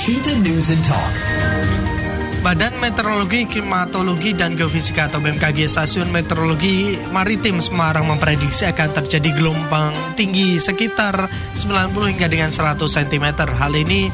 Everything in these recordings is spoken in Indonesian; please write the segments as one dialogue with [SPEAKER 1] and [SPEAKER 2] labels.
[SPEAKER 1] Washington News and Talk.
[SPEAKER 2] Badan Meteorologi, Klimatologi, dan Geofisika atau BMKG Stasiun Meteorologi Maritim Semarang memprediksi akan terjadi gelombang tinggi sekitar 90 hingga dengan 100 cm. Hal ini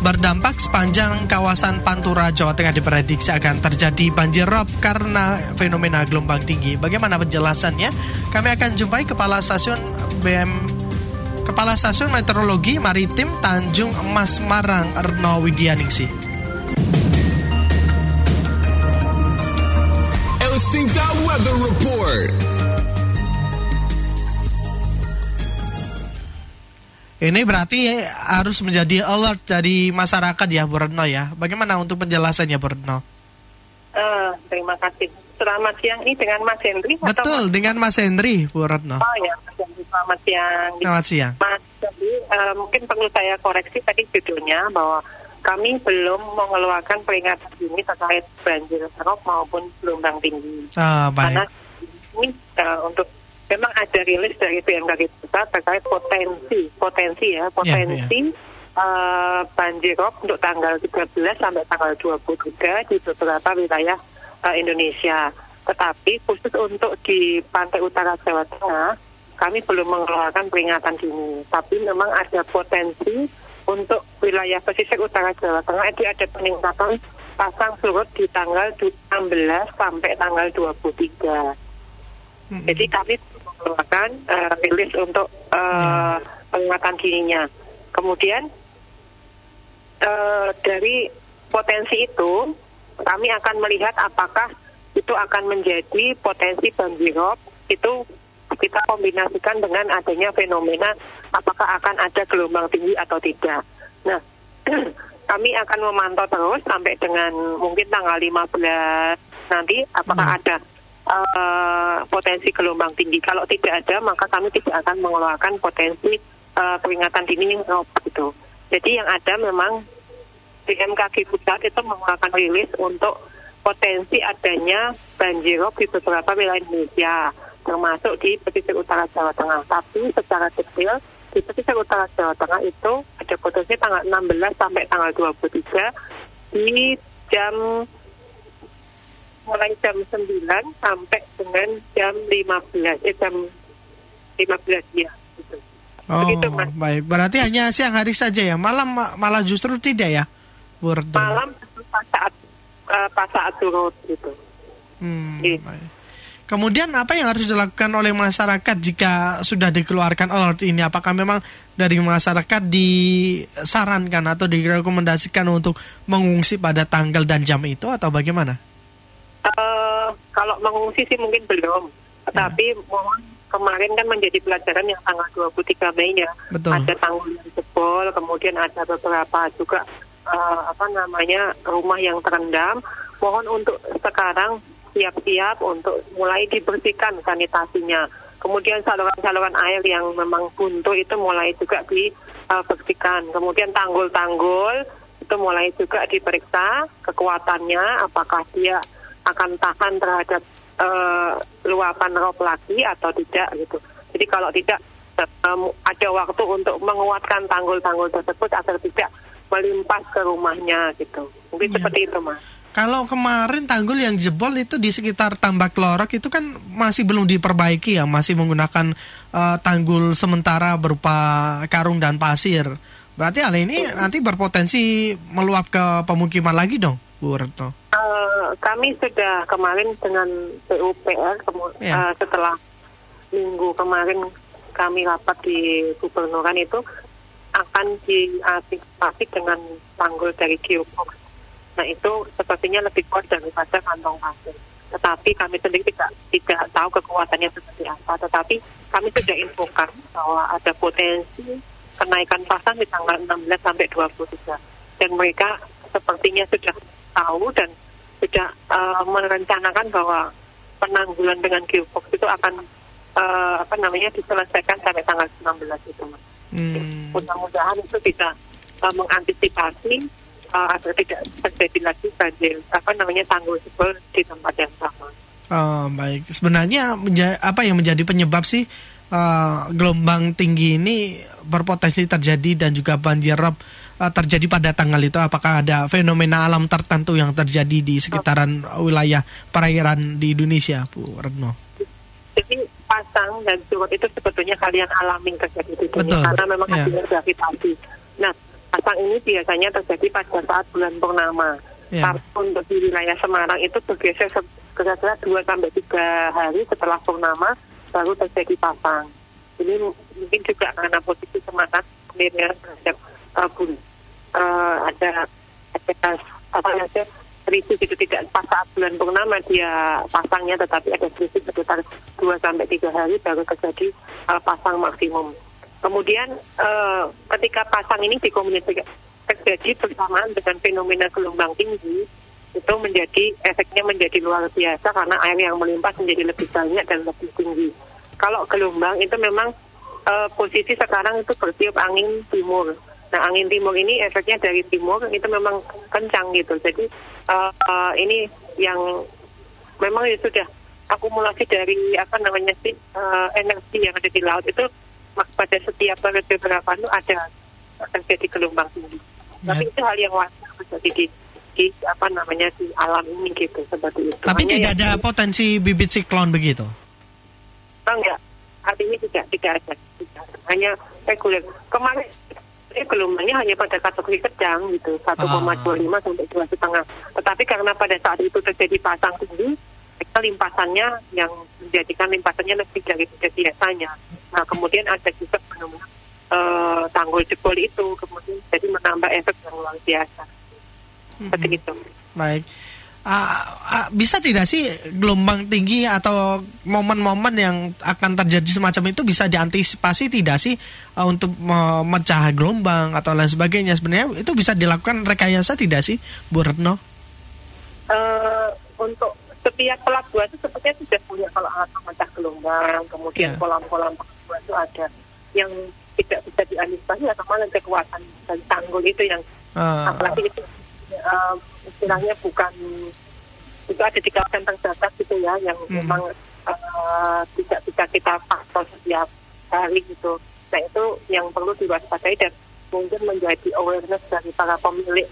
[SPEAKER 2] berdampak sepanjang kawasan Pantura, Jawa Tengah diprediksi akan terjadi banjir rob karena fenomena gelombang tinggi. Bagaimana penjelasannya? Kami akan jumpai Kepala Stasiun BM Kepala Stasiun Meteorologi Maritim Tanjung Emas Marang Erno Widianingsih.
[SPEAKER 1] El Cinta Weather Report.
[SPEAKER 2] Ini berarti harus menjadi alert dari masyarakat ya, Bu Retno ya. Bagaimana untuk penjelasannya, Bu Retno?
[SPEAKER 3] Uh, terima kasih. Selamat siang ini dengan Mas Hendri.
[SPEAKER 2] Betul,
[SPEAKER 3] atau...
[SPEAKER 2] dengan Mas Hendri, Bu Retno.
[SPEAKER 3] Oh ya, Mas Hendri. Selamat siang.
[SPEAKER 2] Selamat siang.
[SPEAKER 3] Mas Hendri, uh, mungkin perlu saya koreksi tadi judulnya bahwa kami belum mengeluarkan peringatan dini terkait banjir rob maupun gelombang tinggi.
[SPEAKER 2] Ah, baik.
[SPEAKER 3] Karena ini uh, untuk memang ada rilis dari BMKG pusat terkait potensi potensi ya potensi yeah, yeah. Uh, banjir rob untuk tanggal 13 sampai tanggal 23 di beberapa wilayah uh, Indonesia. Tetapi khusus untuk di pantai utara Jawa Tengah kami belum mengeluarkan peringatan dini. Tapi memang ada potensi untuk wilayah pesisir utara Jawa Tengah itu ada peningkatan pasang surut di tanggal 16 sampai tanggal 23. Mm-hmm. Jadi kami mengeluarkan uh, rilis untuk uh, penguatan dininya. Kemudian uh, dari potensi itu kami akan melihat apakah itu akan menjadi potensi banjirop itu kita kombinasikan dengan adanya fenomena apakah akan ada gelombang tinggi atau tidak. Nah, kami akan memantau terus sampai dengan mungkin tanggal 15 nanti apakah hmm. ada uh, potensi gelombang tinggi. Kalau tidak ada, maka kami tidak akan mengeluarkan potensi uh, peringatan dini yang itu. Jadi yang ada memang BMKG Pusat itu mengeluarkan rilis untuk potensi adanya banjirop di beberapa wilayah Indonesia termasuk di pesisir utara Jawa Tengah. Tapi secara detail di pesisir utara Jawa Tengah itu ada potensi tanggal 16 sampai tanggal 23 di jam mulai jam 9 sampai dengan jam 15 eh, jam 15 ya gitu.
[SPEAKER 2] Oh, Begitu, Mas. baik. Berarti hanya siang hari saja ya. Malam malah justru tidak ya?
[SPEAKER 3] Burdel. Malam pas saat uh, pas saat turun gitu.
[SPEAKER 2] Hmm, gitu. baik. Kemudian apa yang harus dilakukan oleh masyarakat jika sudah dikeluarkan alert ini? Apakah memang dari masyarakat disarankan atau direkomendasikan untuk mengungsi pada tanggal dan jam itu atau bagaimana?
[SPEAKER 3] Uh, kalau mengungsi sih mungkin belum. Tetapi ya. mohon kemarin kan menjadi pelajaran yang tanggal 23 Mei ya. Betul. Ada tanggul yang jebol, kemudian ada beberapa juga uh, apa namanya rumah yang terendam. Mohon untuk sekarang siap-siap untuk mulai dibersihkan sanitasinya. Kemudian saluran-saluran air yang memang buntu itu mulai juga dibersihkan. Kemudian tanggul-tanggul itu mulai juga diperiksa kekuatannya, apakah dia akan tahan terhadap uh, luapan rob lagi atau tidak gitu. Jadi kalau tidak um, ada waktu untuk menguatkan tanggul-tanggul tersebut agar tidak melimpas ke rumahnya gitu. Mungkin ya. seperti itu mas.
[SPEAKER 2] Kalau kemarin tanggul yang jebol itu di sekitar Tambak Lorok itu kan masih belum diperbaiki ya, masih menggunakan uh, tanggul sementara berupa karung dan pasir. Berarti hal ini nanti berpotensi meluap ke pemukiman lagi dong, Bu Retno?
[SPEAKER 3] Uh, kami sudah kemarin dengan PUPR ya. uh, setelah minggu kemarin kami rapat di gubernuran itu akan diantisipasi dengan tanggul dari geobox Nah itu sepertinya lebih kuat daripada kantong pasir. Tetapi kami sendiri tidak tidak tahu kekuatannya seperti apa. Tetapi kami sudah infokan bahwa ada potensi kenaikan pasang di tanggal 16 sampai 23. Dan mereka sepertinya sudah tahu dan sudah uh, merencanakan bahwa penanggulan dengan gearbox itu akan uh, apa namanya diselesaikan sampai tanggal 19 itu. Hmm. Mudah-mudahan itu bisa uh, mengantisipasi uh, agar tidak terjadi lagi banjir apa namanya tanggul jebol di tempat yang sama.
[SPEAKER 2] Oh, baik. Sebenarnya apa yang menjadi penyebab sih uh, gelombang tinggi ini berpotensi terjadi dan juga banjir rob uh, terjadi pada tanggal itu? Apakah ada fenomena alam tertentu yang terjadi di sekitaran wilayah perairan di Indonesia, Bu Retno?
[SPEAKER 3] Jadi pasang dan surut itu sebetulnya kalian alami terjadi di dunia
[SPEAKER 2] Betul.
[SPEAKER 3] karena memang hasilnya gravitasi. Nah, pasang ini biasanya terjadi pada saat bulan purnama.
[SPEAKER 2] Ya.
[SPEAKER 3] Tapi untuk di wilayah Semarang itu bergeser se- kira-kira 2 sampai 3 hari setelah purnama baru terjadi pasang. Ini mungkin juga karena posisi semangat kemudian terhadap uh, uh, ada ada apa namanya krisis itu tidak pas saat bulan purnama dia pasangnya tetapi ada krisis sekitar 2 sampai 3 hari baru terjadi uh, pasang maksimum. Kemudian uh, ketika pasang ini dikomunikasikan terjadi bersamaan dengan fenomena gelombang tinggi itu menjadi efeknya menjadi luar biasa karena air yang melimpah menjadi lebih banyak dan lebih tinggi. Kalau gelombang itu memang eh, posisi sekarang itu bertiup angin timur. Nah angin timur ini efeknya dari timur itu memang kencang gitu. Jadi eh, eh, ini yang memang ya sudah akumulasi dari apa namanya sih eh, energi yang ada di laut itu pada setiap periode berapa itu ada terjadi gelombang tinggi. Tapi
[SPEAKER 2] Ya.
[SPEAKER 3] itu hal yang wajar terjadi di, di apa namanya di alam ini gitu seperti itu.
[SPEAKER 2] Tapi
[SPEAKER 3] Hanya
[SPEAKER 2] tidak ada potensi bibit siklon begitu.
[SPEAKER 3] Oh, enggak. Artinya tidak tidak ada. Tidak. Hanya reguler. Kemarin ini gelombangnya hanya pada kategori sedang gitu, 1,25 sampai dua setengah. Tetapi karena pada saat itu terjadi pasang tinggi, maka limpasannya yang menjadikan limpasannya lebih dari biasanya. Nah kemudian ada juga fenomena eh, tanggul jebol itu, kemudian jadi menambah efek yang luar biasa. Seperti itu.
[SPEAKER 2] Baik. Ah, ah, bisa tidak sih gelombang tinggi atau momen-momen yang akan terjadi semacam itu bisa diantisipasi tidak sih ah, untuk memecah gelombang atau lain sebagainya sebenarnya itu bisa dilakukan rekayasa tidak sih Bu Retno?
[SPEAKER 3] eh untuk setiap pelabuhan itu sepertinya sudah punya kalau alat pemecah gelombang, kemudian
[SPEAKER 2] Ya.
[SPEAKER 3] kolam-kolam pelabuhan itu ada yang tidak bisa diantisipasi atau malah kekuatan dari tanggul itu yang
[SPEAKER 2] Ah,
[SPEAKER 3] apalagi itu eh, istilahnya bukan itu ada di kawasan terbatas gitu ya yang
[SPEAKER 2] Hmm.
[SPEAKER 3] memang eh, tidak bisa kita pantau setiap hari gitu. Nah itu yang perlu diwaspadai dan mungkin menjadi awareness dari para pemilik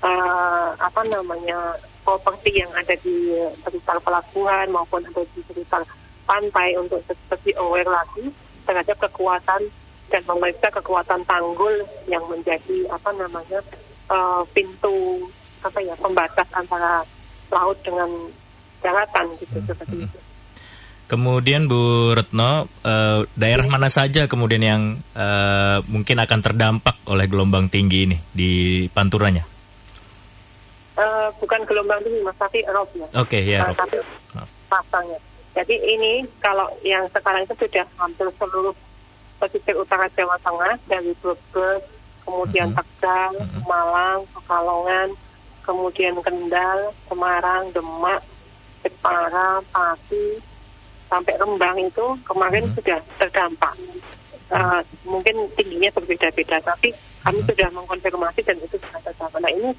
[SPEAKER 3] eh, apa namanya properti yang ada di sekitar pelabuhan maupun ada di sekitar pantai untuk seperti aware lagi terhadap kekuatan dan memeriksa kekuatan tanggul yang menjadi apa namanya eh, pintu apa ya pembatas antara laut dengan daratan gitu seperti itu.
[SPEAKER 4] Kemudian Bu Retno, eh, daerah mana saja kemudian yang eh, mungkin akan terdampak oleh gelombang tinggi ini di panturanya?
[SPEAKER 3] Bukan gelombang tinggi mas tapi rob ya.
[SPEAKER 4] Oke, ya.
[SPEAKER 3] Eh,
[SPEAKER 4] Rob.
[SPEAKER 3] tapi pasangnya. Jadi ini kalau yang sekarang itu sudah hampir seluruh pesisir utara Jawa Tengah dari Brebes, kemudian
[SPEAKER 4] Mhm.
[SPEAKER 3] Tegal, Malang, Pekalongan, kemudian Kendal, Semarang, Demak, Jepara, Pati, sampai Rembang itu kemarin
[SPEAKER 4] Mhm.
[SPEAKER 3] sudah terdampak. Eh, mungkin tingginya berbeda-beda, tapi kami sudah mengkonfirmasi dan itu sudah terdampak. Nah ini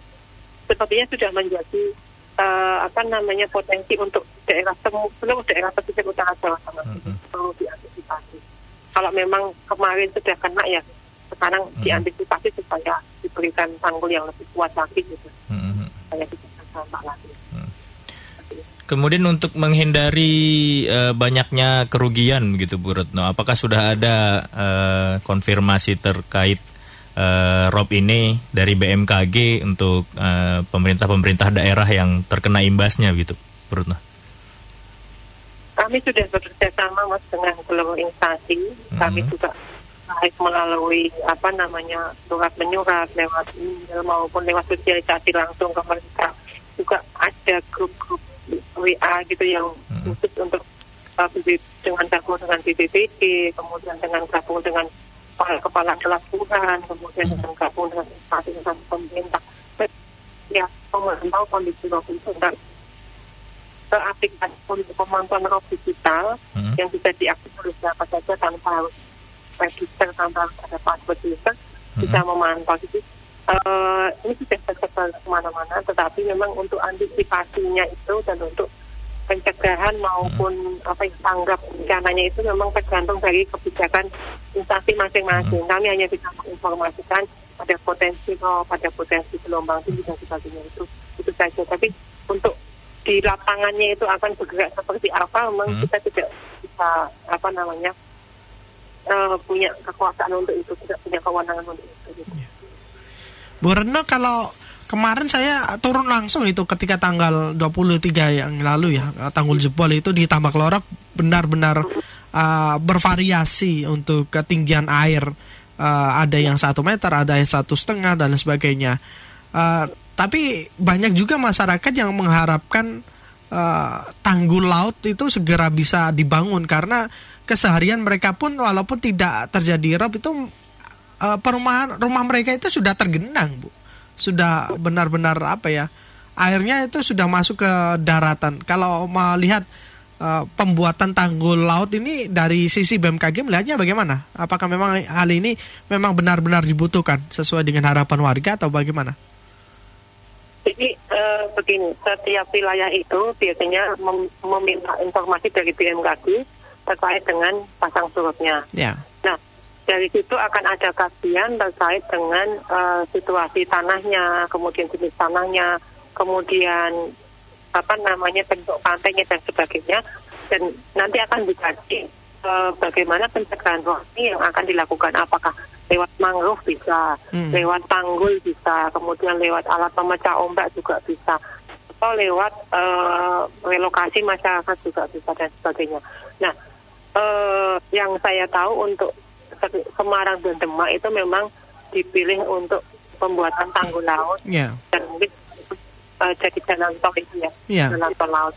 [SPEAKER 3] sepertinya sudah menjadi eh, apa namanya potensi untuk daerah semu- seluruh daerah pesisir utara Jawa Tengah
[SPEAKER 4] Mhm.
[SPEAKER 3] perlu diantisipasi. Kalau memang kemarin sudah kena ya sekarang
[SPEAKER 4] Mhm.
[SPEAKER 3] diantisipasi supaya diberikan tanggul yang lebih kuat lagi gitu
[SPEAKER 4] Mhm.
[SPEAKER 3] supaya tidak terdampak lagi.
[SPEAKER 4] Kemudian untuk menghindari eh, banyaknya kerugian gitu Bu Retno, apakah sudah ada eh, konfirmasi terkait eh, rob ini dari BMKG untuk eh, pemerintah-pemerintah daerah yang terkena imbasnya gitu Bu Retno?
[SPEAKER 3] Kami sudah bekerja sama mas dengan seluruh instansi. Kami
[SPEAKER 4] Mhm.
[SPEAKER 3] juga baik melalui apa namanya surat menyurat lewat email maupun lewat sosialisasi langsung ke mereka. Juga ada grup-grup WA gitu yang
[SPEAKER 4] Mhm.
[SPEAKER 3] khusus untuk uh, dengan gabung dengan BPBD, kemudian dengan gabung dengan kepala kepala pelabuhan, kemudian dengan gabung dengan instansi-instansi pemerintah. Ya, memantau kondisi rob itu dan ke aplikasi untuk pemantauan rob digital
[SPEAKER 4] Mhm.
[SPEAKER 3] yang bisa diakses oleh siapa saja tanpa harus register tanpa harus ada password user bisa
[SPEAKER 4] Mhm.
[SPEAKER 3] memantau jadi eh, ini sudah tersebar ke mana-mana tetapi memang untuk antisipasinya itu dan untuk pencegahan maupun apa yang tanggap bencananya itu memang tergantung dari kebijakan instansi masing-masing kami hanya bisa menginformasikan ada potensi rob, ada potensi gelombang tinggi dan sebagainya itu itu saja. Tapi untuk di lapangannya itu akan bergerak seperti apa, memang
[SPEAKER 4] Hmm.
[SPEAKER 3] kita tidak bisa apa namanya eh, punya kekuasaan untuk itu, tidak punya kewenangan untuk itu. gitu.
[SPEAKER 2] Bu Retno kalau kemarin saya turun langsung itu ketika tanggal 23 yang lalu ya tanggul jebol itu di Tambak Lorok benar-benar uh, bervariasi untuk ketinggian air. Uh, ada yang satu meter ada yang satu setengah dan sebagainya. Uh, tapi banyak juga masyarakat yang mengharapkan uh, tanggul laut itu segera bisa dibangun. Karena keseharian mereka pun walaupun tidak terjadi rob itu uh, perumahan rumah mereka itu sudah tergenang bu sudah benar-benar apa ya airnya itu sudah masuk ke daratan. Kalau melihat uh, pembuatan tanggul laut ini dari sisi BMKG melihatnya bagaimana? Apakah memang hal ini memang benar-benar dibutuhkan sesuai dengan harapan warga atau bagaimana?
[SPEAKER 3] Jadi eh, begini, setiap wilayah itu biasanya mem- meminta informasi dari BMKG terkait dengan pasang surutnya.
[SPEAKER 2] ya.
[SPEAKER 3] Nah, dari situ akan ada kajian terkait dengan eh, situasi tanahnya, kemudian jenis tanahnya, kemudian apa namanya bentuk pantainya dan sebagainya, dan nanti akan dikaji eh, bagaimana pencegahan rohani yang akan dilakukan, apakah lewat mangrove bisa,
[SPEAKER 2] Hmm.
[SPEAKER 3] lewat tanggul bisa, kemudian lewat alat pemecah ombak juga bisa, atau lewat eh, relokasi masyarakat juga bisa dan sebagainya. Nah, eh, yang saya tahu untuk Semarang dan Demak itu memang dipilih untuk pembuatan tanggul laut
[SPEAKER 2] ya
[SPEAKER 3] dan mungkin eh, jadi jalan tol itu ya,
[SPEAKER 2] Iya.
[SPEAKER 3] jalan tol laut.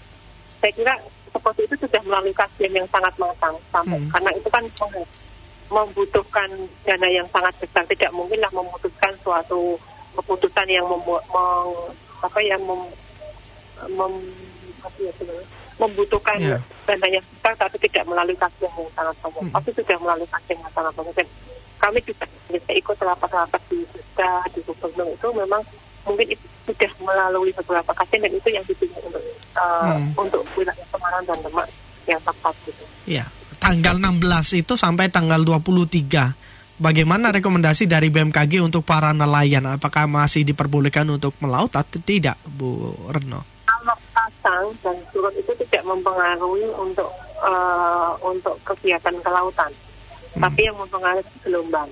[SPEAKER 3] Saya kira seperti itu sudah melalui kajian yang sangat matang sampai
[SPEAKER 2] Hmm.
[SPEAKER 3] karena itu kan mem- membutuhkan dana yang sangat besar tidak mungkinlah memutuskan suatu keputusan yang membuat meng- apa ya mem, mem, ya sebenarnya, membutuhkan
[SPEAKER 2] Iya.
[SPEAKER 3] dana yang besar tapi tidak melalui kajian yang sangat banyak
[SPEAKER 2] Hmm.
[SPEAKER 3] tapi sudah melalui kajian yang sangat banyak dan kami juga bisa ikut rapat-rapat di Bunda, di gubernur itu memang mungkin itu sudah melalui beberapa kajian dan itu yang dipilih untuk uh,
[SPEAKER 2] Hmm.
[SPEAKER 3] untuk wilayah Semarang dan Demak yang tepat gitu.
[SPEAKER 2] ya tanggal 16 itu sampai tanggal 23 Bagaimana rekomendasi dari BMKG untuk para nelayan? Apakah masih diperbolehkan untuk melaut atau tidak, Bu Reno?
[SPEAKER 3] Pasang dan surut itu tidak mempengaruhi untuk uh, untuk kegiatan kelautan, tapi yang mempengaruhi gelombang.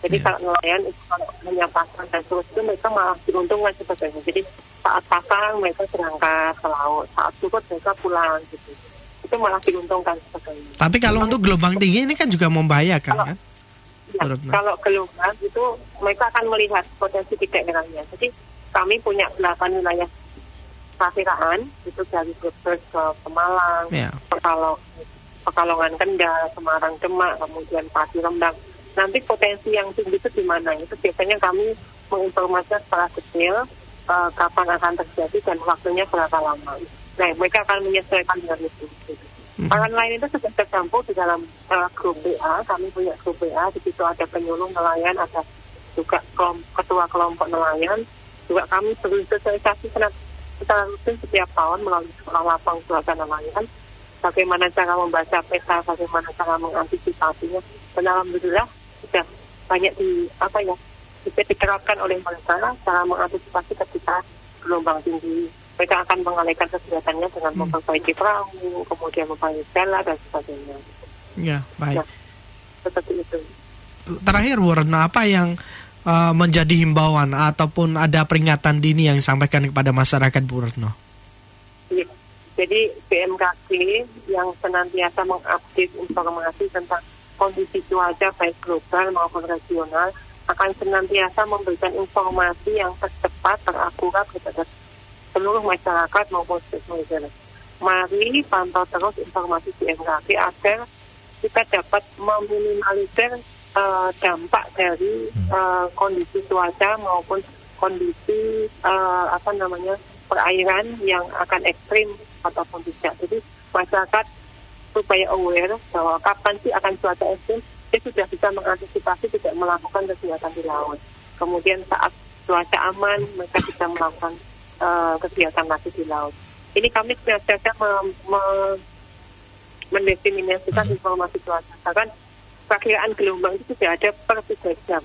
[SPEAKER 3] Jadi
[SPEAKER 2] Ya.
[SPEAKER 3] kalau nelayan itu kalau hanya pasang dan surut itu mereka malah diuntungkan sebagainya. Jadi saat pasang mereka berangkat ke laut, saat surut mereka pulang gitu. Itu malah diuntungkan sebagainya.
[SPEAKER 2] Tapi kalau untuk gelombang tinggi ini kan juga membahayakan
[SPEAKER 3] Kalau-
[SPEAKER 2] kan?
[SPEAKER 3] Ya, kalau gelombang itu mereka akan melihat potensi tidak dengannya. Jadi kami punya 8 wilayah perkiraan itu dari Brebes ke Pemalang,
[SPEAKER 2] Ya.
[SPEAKER 3] Pekalong, Pekalongan Kendal, Semarang Demak, kemudian Pati Rembang. Nanti potensi yang tinggi itu di mana? Itu biasanya kami menginformasikan secara detail eh, kapan akan terjadi dan waktunya berapa lama. Nah, mereka akan menyesuaikan dengan itu.
[SPEAKER 2] Hmm.
[SPEAKER 3] Orang lain itu sudah tercampur di dalam eh, grup BA. Kami punya grup BA. Di situ ada penyuluh nelayan, ada juga kelom- ketua kelompok nelayan. Juga kami bersosialisasi secara rutin setiap tahun melalui sekolah lapang cuaca nelayan. Bagaimana cara membaca peta, bagaimana cara mengantisipasinya. Dan alhamdulillah sudah banyak di apa ya bisa diterapkan oleh mereka cara mengantisipasi ketika gelombang tinggi. Mereka akan mengalihkan kegiatannya dengan
[SPEAKER 2] Hmm.
[SPEAKER 3] memperbaiki perahu, kemudian memperbaiki jala dan sebagainya.
[SPEAKER 2] Ya, baik.
[SPEAKER 3] Ya. Seperti itu.
[SPEAKER 2] Terakhir, Retno, apa yang uh, menjadi himbauan ataupun ada peringatan dini yang disampaikan kepada masyarakat, Bu Retno?
[SPEAKER 3] Iya. Jadi BMKG yang senantiasa mengupdate informasi tentang kondisi cuaca baik global maupun regional akan senantiasa memberikan informasi yang tercepat, terakurat kepada seluruh masyarakat maupun stakeholder. Mari pantau terus informasi BMKG agar kita dapat meminimalisir eh, dampak dari eh, kondisi cuaca maupun kondisi eh, apa namanya perairan yang akan ekstrim ataupun tidak. Jadi masyarakat supaya aware bahwa kapan sih akan cuaca ekstrim, dia sudah bisa mengantisipasi tidak melakukan kegiatan di laut. Kemudian saat cuaca aman, mereka bisa melakukan eh, kegiatan lagi di laut. Ini kami mem- me- mendefinisikan informasi cuaca. Bahkan perkiraan gelombang itu sudah ada per tiga jam.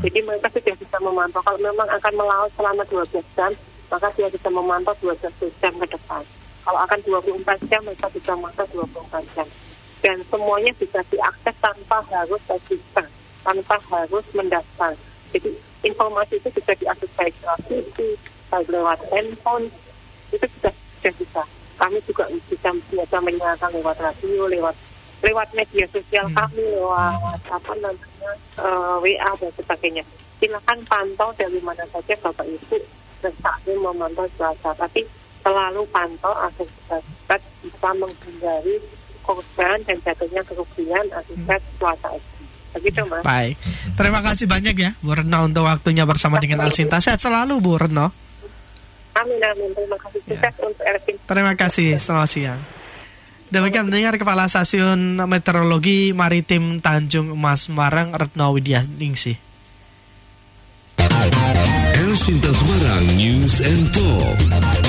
[SPEAKER 3] Jadi mereka sudah bisa memantau. Kalau memang akan melaut selama 12 jam, maka dia bisa memantau 12 jam ke depan. Kalau akan 24 jam, mereka bisa memantau 24 jam. Dan semuanya bisa diakses tanpa harus register, tanpa harus mendaftar. Jadi informasi itu bisa diakses baik lewat TV, baik lewat handphone, itu sudah, sudah bisa. Kami juga bisa biasa menyiarkan lewat radio, lewat lewat media sosial hmm. kami, lewat apa namanya uh, eh, WA dan sebagainya. Silakan pantau dari mana saja Bapak Ibu ini memantau cuaca. Tapi selalu pantau agar kita bisa menghindari korban dan jatuhnya kerugian akibat hmm. cuaca ekstrim. Begitu, Mas.
[SPEAKER 2] Baik. Terima kasih banyak ya, Bu Reno, untuk waktunya bersama dengan Alsinta. Sehat selalu, Bu Reno.
[SPEAKER 3] Amin, amin. Terima kasih. ya. untuk Ervin.
[SPEAKER 2] Terima kasih. Selamat siang. Demikian mendengar Kepala Stasiun Meteorologi Maritim Tanjung Emas Semarang Retno Widya Ningsih.
[SPEAKER 1] Sinta Semarang News and Talk.